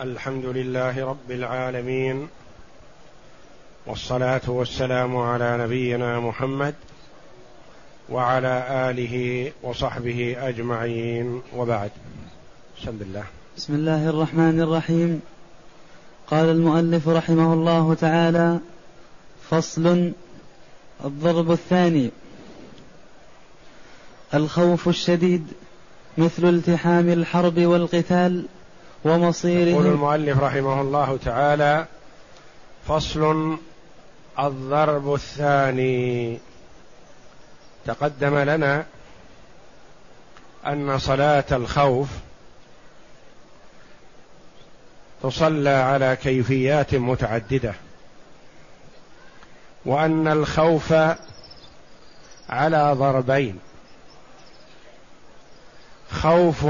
الحمد لله رب العالمين والصلاة والسلام على نبينا محمد وعلى آله وصحبه أجمعين. وبعد بسم الله. بسم الله الرحمن الرحيم. قال المؤلف رحمه الله تعالى فصل الضرب الثاني. الخوف الشديد مثل التحام الحرب والقتال ومصيره. يقول المؤلف رحمه الله تعالى فصل الضرب الثاني. تقدم لنا أن صلاة الخوف تصلى على كيفيات متعددة وأن الخوف على ضربين خوف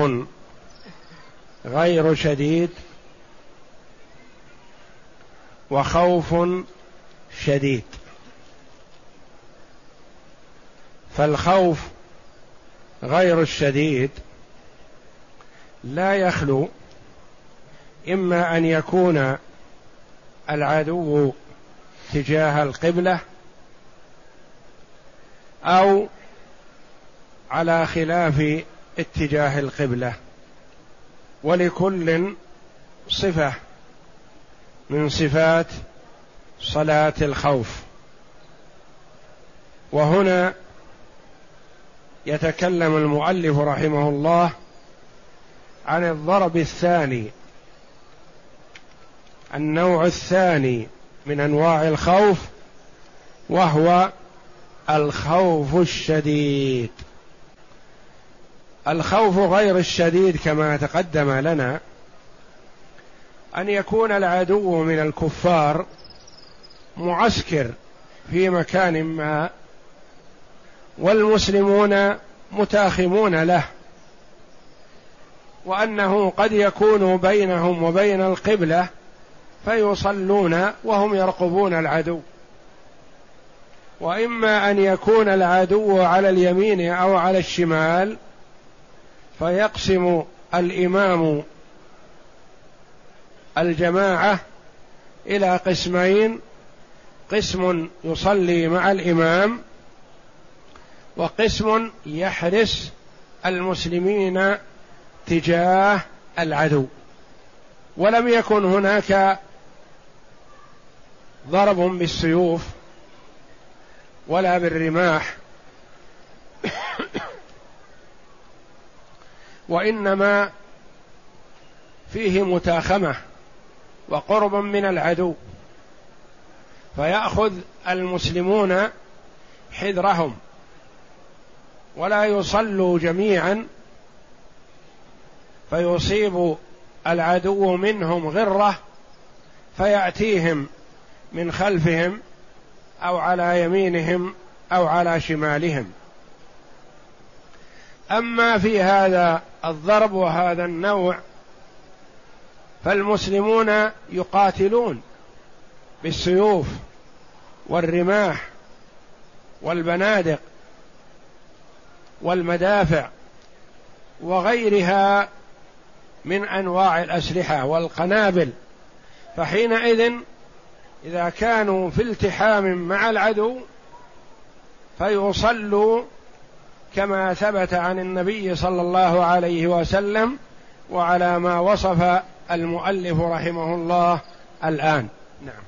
غير شديد وخوف شديد. فالخوف غير الشديد لا يخلو إما أن يكون العدو تجاه القبلة أو على خلاف اتجاه القبلة. ولكل صفة من صفات صلاة الخوف. وهنا يتكلم المؤلف رحمه الله عن الضرب الثاني النوع الثاني من أنواع الخوف وهو الخوف الشديد. الخوف غير الشديد كما تقدم لنا أن يكون العدو من الكفار معسكر في مكان ما والمسلمون متاخمون له وأنه قد يكون بينهم وبين القبلة فيصلون وهم يرقبون العدو. وإما أن يكون العدو على اليمين أو على الشمال فيقسم الإمام الجماعة إلى قسمين. قسم يصلي مع الإمام وقسم يحرس المسلمين تجاه العدو. ولم يكن هناك ضرب بالسيوف ولا بالرماح وإنما فيه متاخمة وقرب من العدو فيأخذ المسلمون حذرهم ولا يصلوا جميعا فيصيب العدو منهم غرة فيأتيهم من خلفهم أو على يمينهم أو على شمالهم. أما في هذا الضرب وهذا النوع فالمسلمون يقاتلون بالسيوف والرماح والبنادق والمدافع وغيرها من أنواع الأسلحة والقنابل. فحينئذ إذا كانوا في التحام مع العدو فيصلوا كما ثبت عن النبي صلى الله عليه وسلم وعلى ما وصف المؤلف رحمه الله الآن. نعم.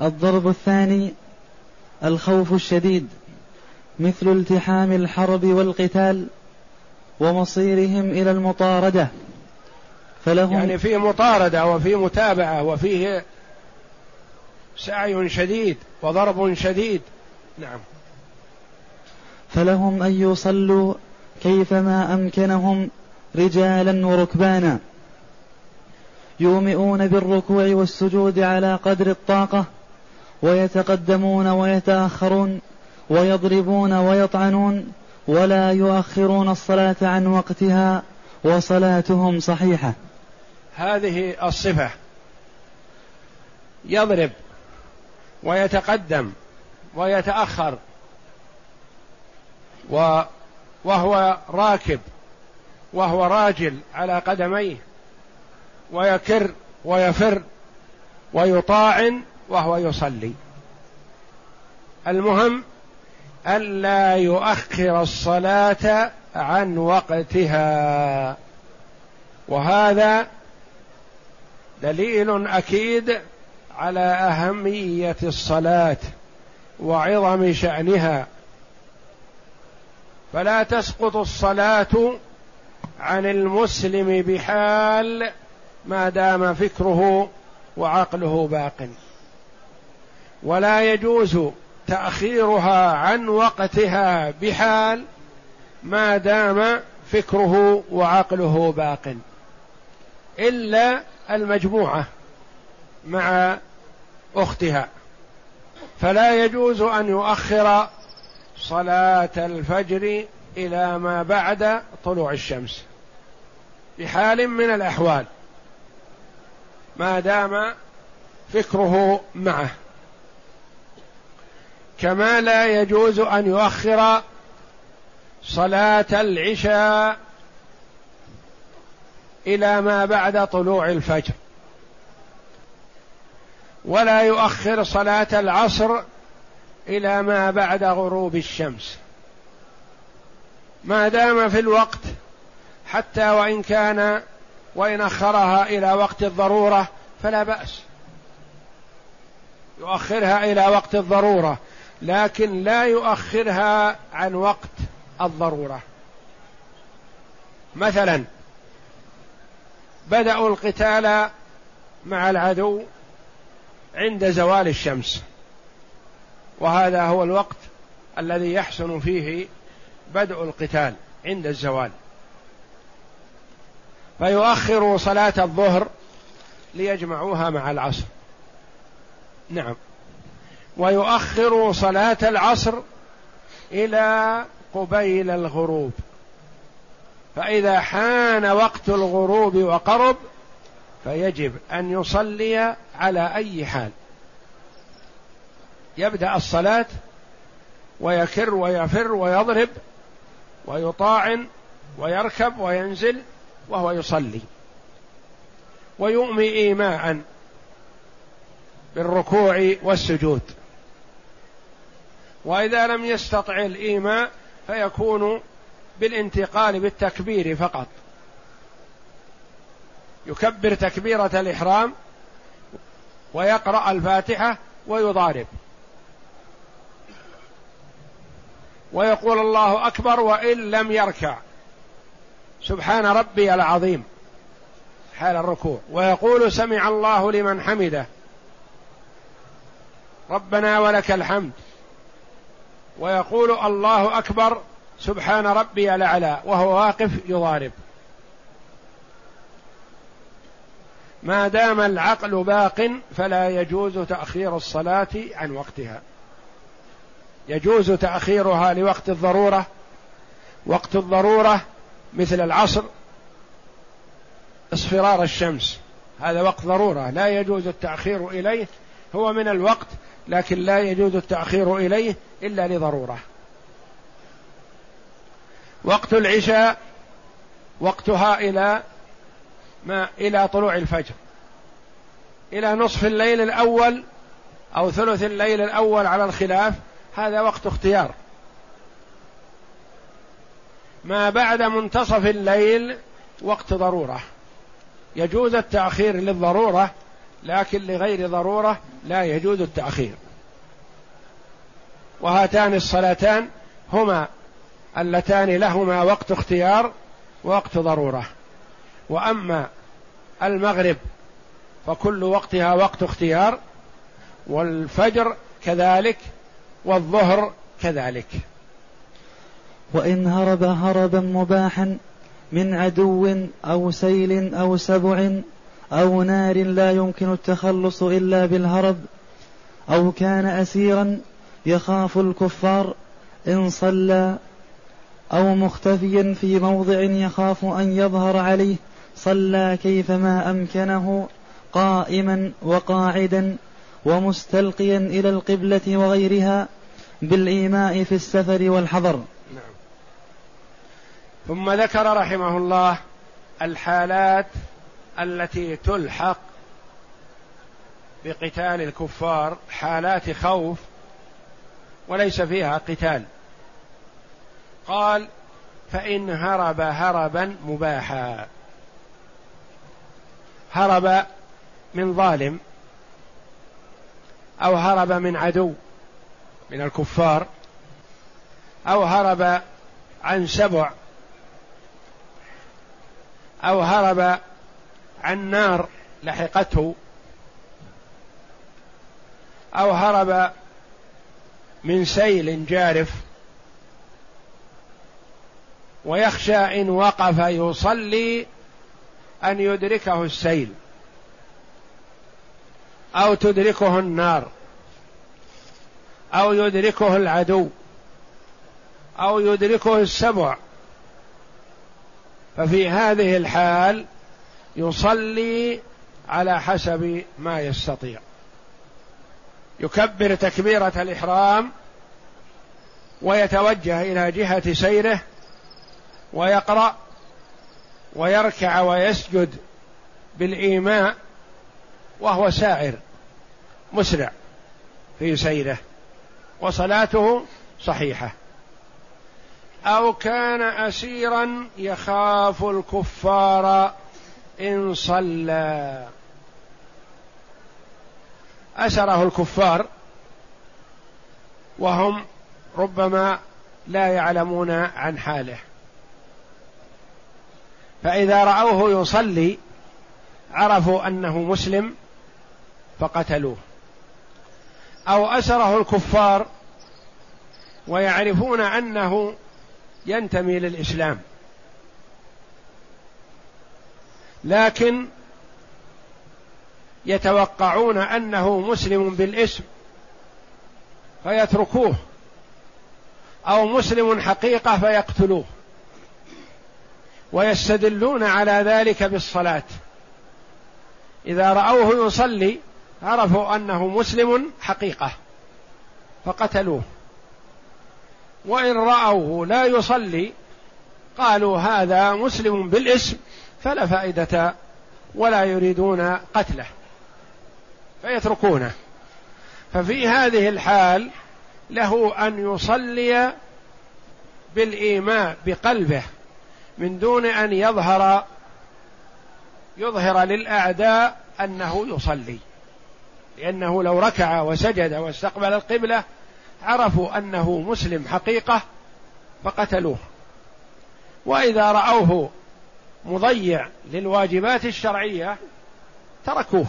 الضرب الثاني الخوف الشديد مثل التحام الحرب والقتال ومصيرهم إلى المطاردة. فلهم يعني في مطاردة وفي متابعة وفيه سعي شديد وضرب شديد. نعم. فلهم أن يصلوا كيفما أمكنهم رجالا وركبانا. يومئون بالركوع والسجود على قدر الطاقة ويتقدمون ويتأخرون ويضربون ويطعنون ولا يؤخرون الصلاة عن وقتها وصلاتهم صحيحة. هذه الصفة. يضرب ويتقدم ويتأخر وهو راكب وهو راجل على قدميه ويكر ويفر ويطاعن وهو يصلي. المهم ألا يؤخر الصلاة عن وقتها. وهذا دليل أكيد على أهمية الصلاة وعظم شأنها. فلا تسقط الصلاة عن المسلم بحال ما دام فكره وعقله باق. ولا يجوز تأخيرها عن وقتها بحال ما دام فكره وعقله باق. إلا المجموعة مع أختها. فلا يجوز أن يؤخر صلاة الفجر إلى ما بعد طلوع الشمس بحال من الأحوال ما دام فكره معه. كما لا يجوز أن يؤخر صلاة العشاء إلى ما بعد طلوع الفجر. ولا يؤخر صلاة العصر إلى ما بعد غروب الشمس. ما دام في الوقت حتى وإن كان وإن أخرها إلى وقت الضرورة فلا بأس. يؤخرها إلى وقت الضرورة لكن لا يؤخرها عن وقت الضرورة. مثلا بدأوا القتال مع العدو عند زوال الشمس. وهذا هو الوقت الذي يحسن فيه بدء القتال عند الزوال. فيؤخر صلاة الظهر ليجمعوها مع العصر. نعم. ويؤخر صلاة العصر إلى قبيل الغروب. فإذا حان وقت الغروب وقرب فيجب أن يصلي على أي حال. يبدأ الصلاة ويكر ويفر ويضرب ويطاعن ويركب وينزل وهو يصلي. ويؤمي ايماء بالركوع والسجود. وإذا لم يستطع الإيماء فيكون بالانتقال بالتكبير فقط. يكبر تكبيرة الإحرام ويقرأ الفاتحة ويضارب. ويقول الله أكبر وإن لم يركع. سبحان ربي العظيم. حال الركوع. ويقول سمع الله لمن حمده. ربنا ولك الحمد. ويقول الله أكبر سبحان ربي الأعلى. وهو واقف يضارب. ما دام العقل باق فلا يجوز تأخير الصلاة عن وقتها. يجوز تأخيرها لوقت الضرورة وقت الضرورة مثل العصر اصفرار الشمس. هذا وقت ضرورة لا يجوز التأخير إليه هو من الوقت لكن لا يجوز التأخير إليه إلا لضرورة. وقت العشاء وقتها إلى ما إلى طلوع الفجر. إلى نصف الليل الأول أو ثلث الليل الأول على الخلاف هذا وقت اختيار. ما بعد منتصف الليل وقت ضرورة. يجوز التأخير للضرورة لكن لغير ضرورة لا يجوز التأخير. وهاتان الصلاتان هما اللتان لهما وقت اختيار ووقت ضرورة. وأما المغرب فكل وقتها وقت اختيار والفجر كذلك والظهر كذلك. وإن هرب هربا مباحا من عدو أو سيل أو سبع أو نار لا يمكن التخلص إلا بالهرب أو كان أسيرا يخاف الكفار إن صلى أو مختفيا في موضع يخاف أن يظهر عليه صلى كيفما أمكنه قائما وقاعدا ومستلقيا إلى القبلة وغيرها بالإيماء في السفر والحضر. ثم ذكر رحمه الله الحالات التي تلحق بقتال الكفار حالات خوف وليس فيها قتال. قال فإن هرب هربا مباحا. هرب من ظالم أو هرب من عدو من الكفار أو هرب عن سبع أو هرب عن نار لحقته أو هرب من سيل جارف ويخشى إن وقف يصلي أن يدركه السيل. أو تدركه النار أو يدركه العدو أو يدركه السبع ففي هذه الحال يصلي على حسب ما يستطيع. يكبر تكبيرة الإحرام ويتوجه إلى جهة سيره ويقرأ ويركع ويسجد بالإيماء وهو سائر مسرع في سيره وصلاته صحيحة. أو كان اسيرا يخاف الكفار إن صلى. أسره الكفار وهم ربما لا يعلمون عن حاله. فإذا رأوه يصلي عرفوا أنه مسلم فقتلوه. أو أسره الكفار ويعرفون أنه ينتمي للإسلام. لكن يتوقعون أنه مسلم بالاسم فيتركوه أو مسلم حقيقة فيقتلوه. ويستدلون على ذلك بالصلاة. إذا رأوه يصلي عرفوا أنه مسلم حقيقة فقتلوه. وإن رأوه لا يصلي قالوا هذا مسلم بالاسم فلا فائدة ولا يريدون قتله فيتركونه. ففي هذه الحال له أن يصلي بالإيماء بقلبه من دون أن يظهر يظهر للأعداء أنه يصلي. لأنه لو ركع وسجد واستقبل القبلة عرفوا أنه مسلم حقيقة فقتلوه. وإذا رأوه مضيع للواجبات الشرعية تركوه.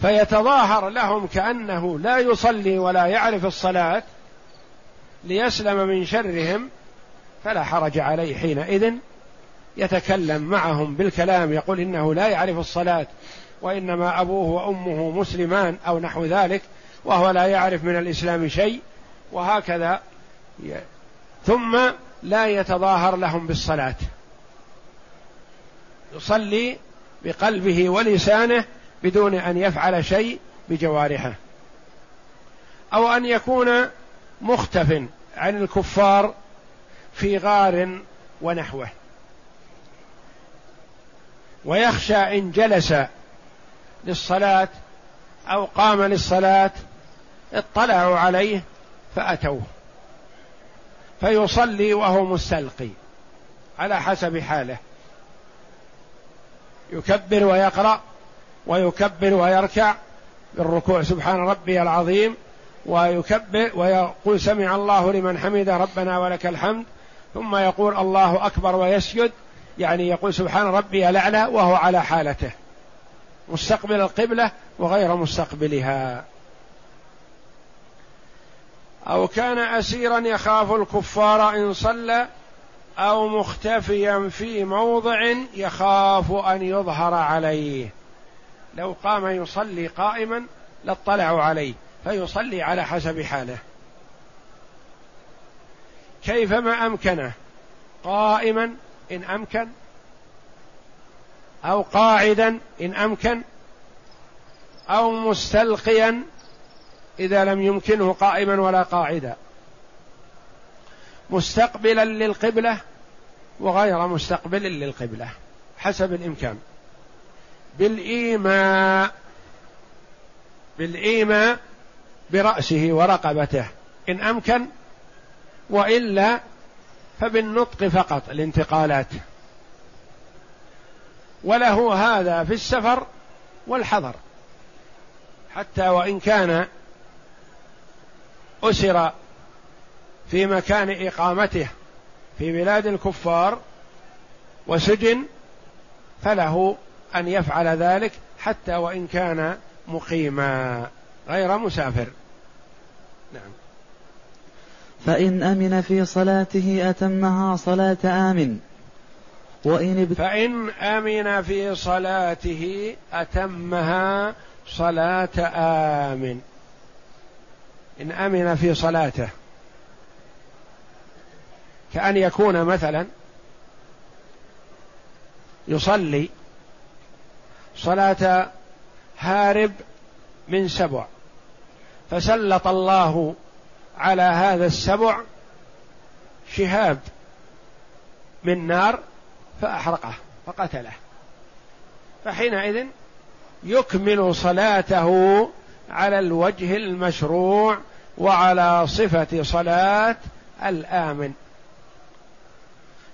فيتظاهر لهم كأنه لا يصلي ولا يعرف الصلاة ليسلم من شرهم فلا حرج عليه حينئذ يتكلم معهم بالكلام يقول إنه لا يعرف الصلاة وإنما أبوه وأمه مسلمان أو نحو ذلك وهو لا يعرف من الإسلام شيء وهكذا. ثم لا يتظاهر لهم بالصلاة. يصلي بقلبه ولسانه بدون أن يفعل شيء بجوارحه. أو أن يكون مختف عن الكفار في غار ونحوه. ويخشى إن جلس للصلاة أو قام للصلاة اطلعوا عليه فأتوه. فيصلي وهو مستلقي على حسب حاله. يكبر ويقرأ ويكبر ويركع بالركوع سبحان ربي العظيم. ويكبر ويقول سمع الله لمن حمد ربنا ولك الحمد. ثم يقول الله أكبر ويسجد. يعني يقول سبحان ربي الأعلى وهو على حالته. مستقبل القبلة وغير مستقبلها. أو كان أسيرا يخاف الكفار إن صلى أو مختفيا في موضع يخاف أن يظهر عليه. لو قام يصلي قائما لاطلعوا عليه فيصلي على حسب حاله. كيفما أمكنه؟ قائما إن أمكن أو قاعدا إن أمكن أو مستلقيا إذا لم يمكنه قائما ولا قاعدا. مستقبلا للقبلة وغير مستقبل للقبلة حسب الإمكان. بالإيماء بالإيماء برأسه ورقبته. إن أمكن وإلا فبالنطق فقط الانتقالات. وله هذا في السفر والحضر. حتى وإن كان أسر في مكان إقامته في بلاد الكفار وسجن فله أن يفعل ذلك حتى وإن كان مقيما غير مسافر. نعم. فإن أمن في صلاته أتمها صلاة آمن. وإن ابت... فإن أمن في صلاته أتمها صلاة آمن. إن أمن في صلاته. كأن يكون مثلا يصلي صلاة هارب من سبع. فسلط الله على هذا السبع شهاب من نار فأحرقه فقتله. فحينئذ يكمل صلاته على الوجه المشروع وعلى صفة صلاة الآمن.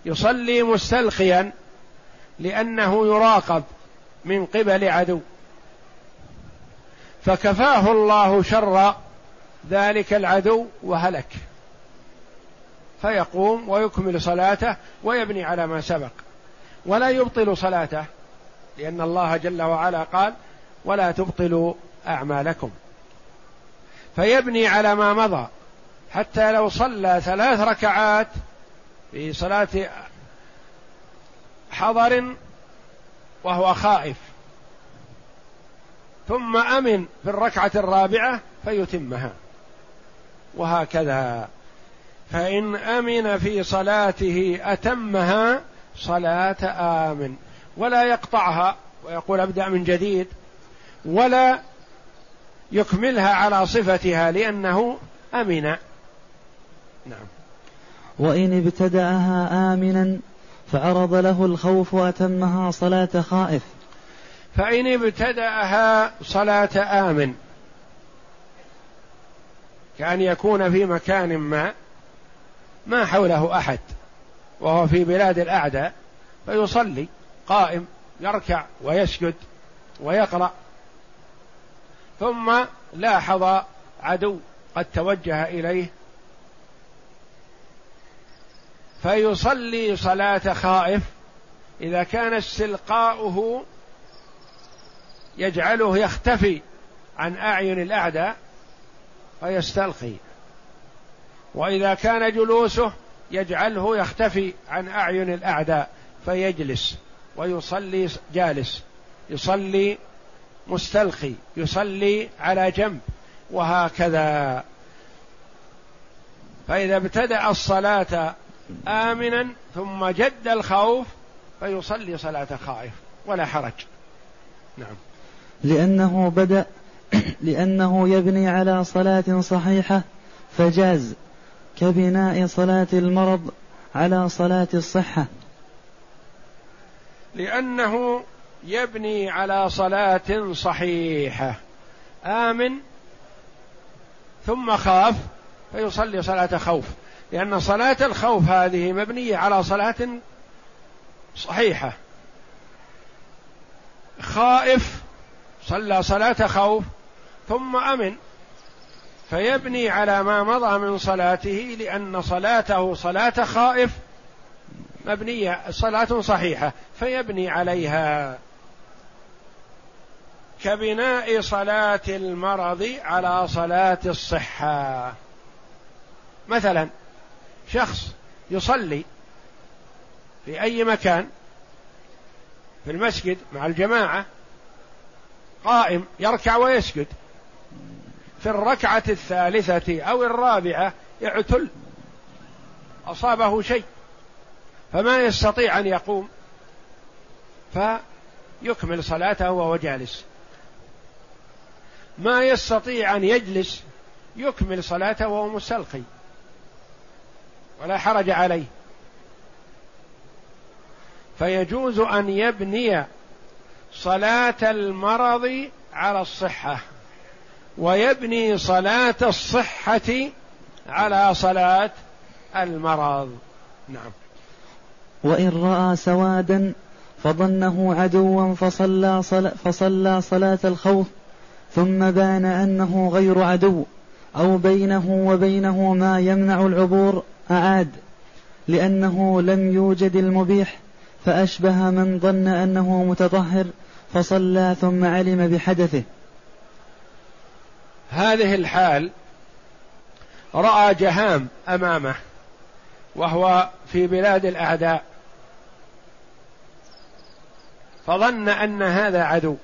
يصلي مستلقيا لأنه يراقب من قبل عدو. فكفاه الله شر ذلك العدو وهلك. فيقوم ويكمل صلاته ويبني على ما سبق. ولا يبطل صلاته لأن الله جل وعلا قال ولا تبطلوا أعمالكم. فيبني على ما مضى حتى لو صلى ثلاث ركعات في صلاة حضر وهو خائف ثم أمن في الركعة الرابعة فيتمها. وهكذا فإن أمن في صلاته أتمها صلاة آمن. ولا يقطعها ويقول أبدأ من جديد ولا يكملها على صفتها لأنه أمن. نعم. وإن ابتدأها آمنا فعرض له الخوف وأتمها صلاة خائف. فإن ابتدأها صلاة آمن. كأن يكون في مكان ما ما حوله أحد. وهو في بلاد الأعداء فيصلي قائم يركع ويسجد ويقرأ. ثم لاحظ عدو قد توجه إليه. فيصلي صلاة خائف. إذا كان استلقاؤه يجعله يختفي عن أعين الأعداء فيستلقي. وإذا كان جلوسه يجعله يختفي عن أعين الأعداء فيجلس ويصلي جالس يصلي مستلقي يصلي على جنب وهكذا. فإذا ابتدأ الصلاة آمنا ثم جد الخوف فيصلي صلاة خائف ولا حرج. نعم. لأنه بدأ لأنه يبني على صلاة صحيحة فجاز. كبناء صلاة المرض على صلاة الصحة. لأنه يبني على صلاة صحيحة. آمن ثم خاف فيصلي صلاة خوف. لأن صلاة الخوف هذه مبنية على صلاة صحيحة. خائف صلى صلاة خوف ثم أمن. فيبني على ما مضى من صلاته لأن صلاته صلاة خائف مبنية صلاة صحيحة فيبني عليها. كبناء صلاة المرض على صلاة الصحة. مثلا شخص يصلي في أي مكان في المسجد مع الجماعة قائم يركع ويسجد. في الركعة الثالثة أو الرابعة اعتل أصابه شيء فما يستطيع أن يقوم فيكمل صلاته وهو جالس. ما يستطيع أن يجلس يكمل صلاته وهو مستلقي ولا حرج عليه. فيجوز أن يبني صلاة المرض على الصحة. ويبني صلاة الصحة على صلاة المرض. نعم. وإن رأى سوادا فظنه عدوا فصلى, صل... فصلى صلاة الخوف ثم بان أنه غير عدو أو بينه وبينه ما يمنع العبور أعاد لأنه لم يوجد المبيح فأشبه من ظن أنه متطهر فصلى ثم علم بحدثه. هذه الحال رأى جهام أمامه وهو في بلاد الأعداء. فظن أن هذا عدو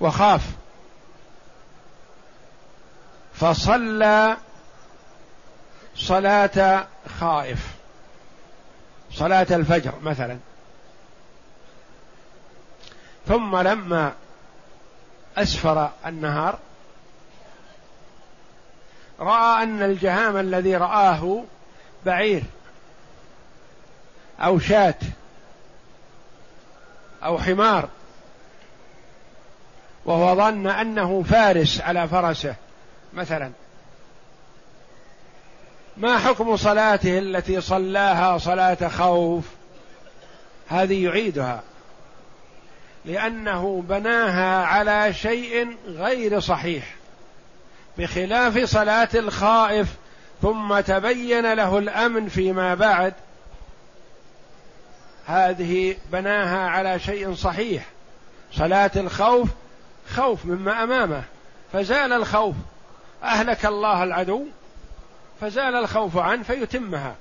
وخاف. فصلى صلاة خائف صلاة الفجر مثلا. ثم لما أسفر النهار رأى أن الجهام الذي رآه بعير أو شاة أو حمار وهو ظن أنه فارس على فرسه مثلا. ما حكم صلاته التي صلاها صلاة خوف؟ هذه يعيدها لأنه بناها على شيء غير صحيح. بخلاف صلاة الخائف ثم تبين له الأمن فيما بعد. هذه بناها على شيء صحيح. صلاة الخوف خوف مما أمامه. فزال الخوف أهلك الله العدو فزال الخوف عنه فيتمها.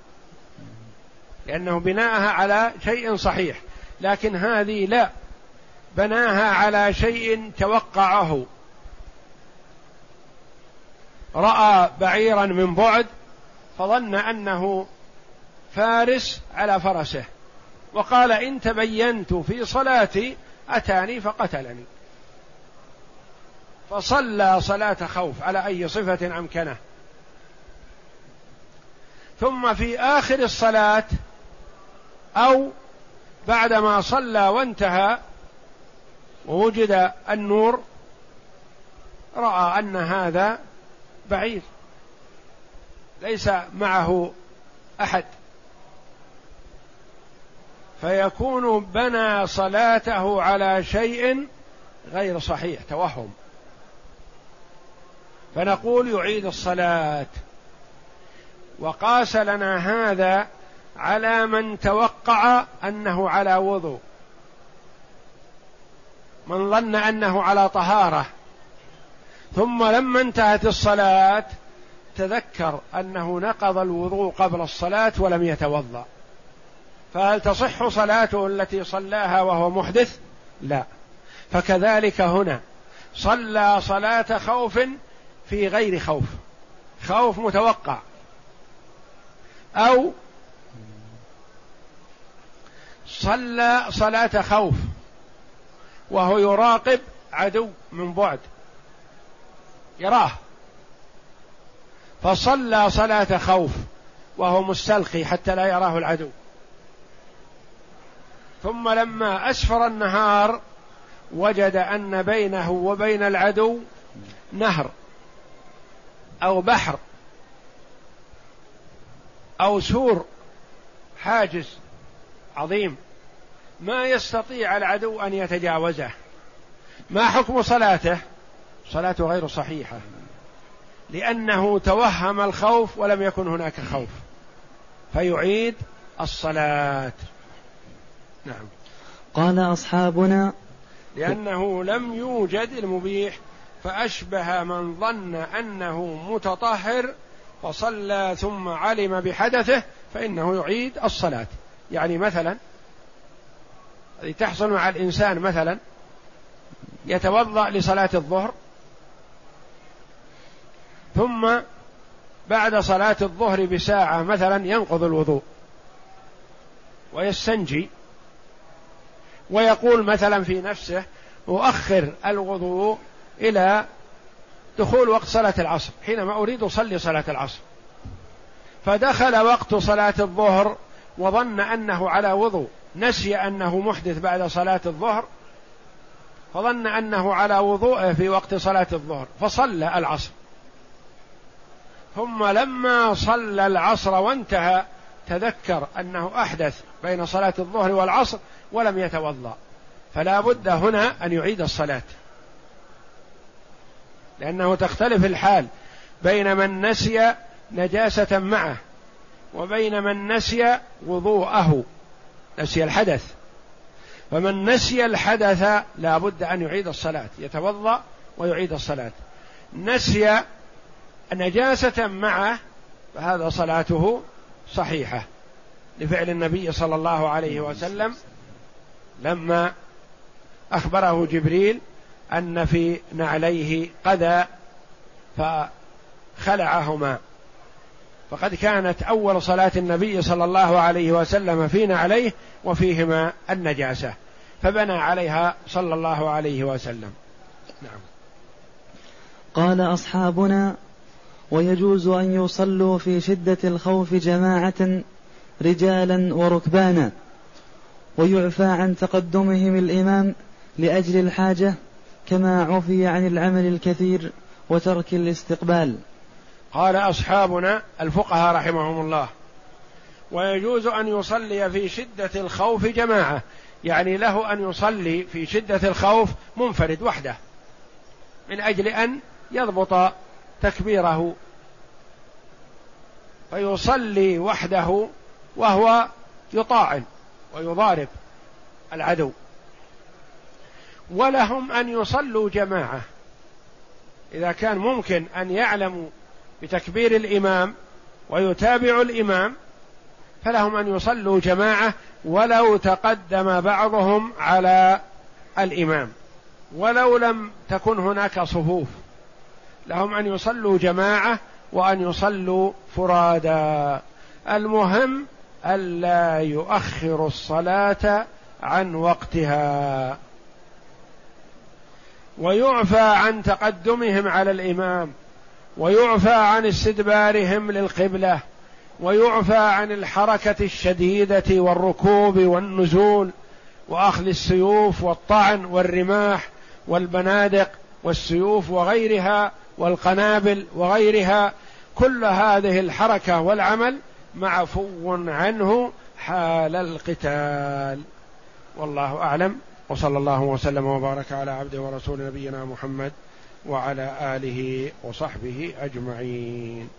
لأنه بناءها على شيء صحيح. لكن هذه لا بناها على شيء توقعه. رأى بعيرا من بعد فظن أنه فارس على فرسه وقال إن تبينت في صلاتي أتاني فقتلني. فصلى صلاة خوف على أي صفة أمكنه. ثم في آخر الصلاة أو بعدما صلى وانتهى ووجد النور رأى أن هذا بعير. ليس معه أحد. فيكون بنى صلاته على شيء غير صحيح توهم. فنقول يعيد الصلاة. وقاس لنا هذا على من توقع أنه على وضوء. من ظن أنه على طهارة. ثم لما انتهت الصلاة تذكر أنه نقض الوضوء قبل الصلاة ولم يتوضأ. فهل تصح صلاته التي صلاها وهو محدث؟ لا. فكذلك هنا صلى صلاة خوف في غير خوف. خوف متوقع. أو صلى صلاة خوف وهو يراقب عدو من بعد. يراه. فصلى صلاة خوف وهو مستلقي حتى لا يراه العدو. ثم لما أسفر النهار وجد أن بينه وبين العدو نهر أو بحر أو سور حاجز عظيم. ما يستطيع العدو أن يتجاوزه. ما حكم صلاته؟ صلاته غير صحيحة. لأنه توهم الخوف ولم يكن هناك خوف. فيعيد الصلاة. نعم. قال أصحابنا لأنه لم يوجد المبيح فأشبه من ظن أنه متطهر فصلى ثم علم بحدثه فإنه يعيد الصلاة. يعني مثلا تحصل مع الإنسان مثلا يتوضأ لصلاة الظهر ثم بعد صلاة الظهر بساعة مثلا ينقض الوضوء ويستنجي ويقول مثلا في نفسه أؤخر الوضوء إلى دخول وقت صلاة العصر حينما أريد أصلي صلاة العصر. فدخل وقت صلاة الظهر وظن أنه على وضوء نسي أنه محدث بعد صلاة الظهر فظن أنه على وضوءه في وقت صلاة الظهر فصلى العصر. ثم لما صلى العصر وانتهى تذكر أنه أحدث بين صلاة الظهر والعصر ولم يتوضأ. فلا بد هنا أن يعيد الصلاة. لأنه تختلف الحال بين من نسي نجاسة معه وبين من نسي وضوءه. نسي الحدث. فمن نسي الحدث لا بد أن يعيد الصلاة. يتوضأ ويعيد الصلاة. نسي نجاسة معه فهذا صلاته صحيحة لفعل النبي صلى الله عليه وسلم لما أخبره جبريل أن في نعليه قذى فخلعهما. فقد كانت أول صلاة النبي صلى الله عليه وسلم في نعليه وفيهما النجاسة فبنى عليها صلى الله عليه وسلم. نعم. قال أصحابنا ويجوز أن يصلوا في شدة الخوف جماعة رجالا وركبانا. ويعفى عن تقدمهم الإمام لأجل الحاجة كما عفي عن العمل الكثير وترك الاستقبال. قال أصحابنا الفقهاء رحمهم الله ويجوز أن يصلي في شدة الخوف جماعة يعني له أن يصلي في شدة الخوف منفرد وحده من أجل أن يضبط تكبيره. فيصلي وحده وهو يطاعن ويضارب العدو. ولهم أن يصلوا جماعة. إذا كان ممكن أن يعلموا بتكبير الإمام ويتابع الإمام فلهم أن يصلوا جماعة ولو تقدم بعضهم على الإمام. ولو لم تكن هناك صفوف. لهم أن يصلوا جماعة وأن يصلوا فرادا. المهم الا يؤخر الصلاة عن وقتها. ويعفى عن تقدمهم على الإمام ويعفى عن استدبارهم للقبلة ويعفى عن الحركة الشديدة والركوب والنزول وأخذ السيوف والطعن والرماح والبنادق والسيوف وغيرها والقنابل وغيرها كل هذه الحركة والعمل معفو عنه حال القتال. والله أعلم. وصلى الله وسلم وبارك على عبده ورسول نبينا محمد وعلى آله وصحبه أجمعين.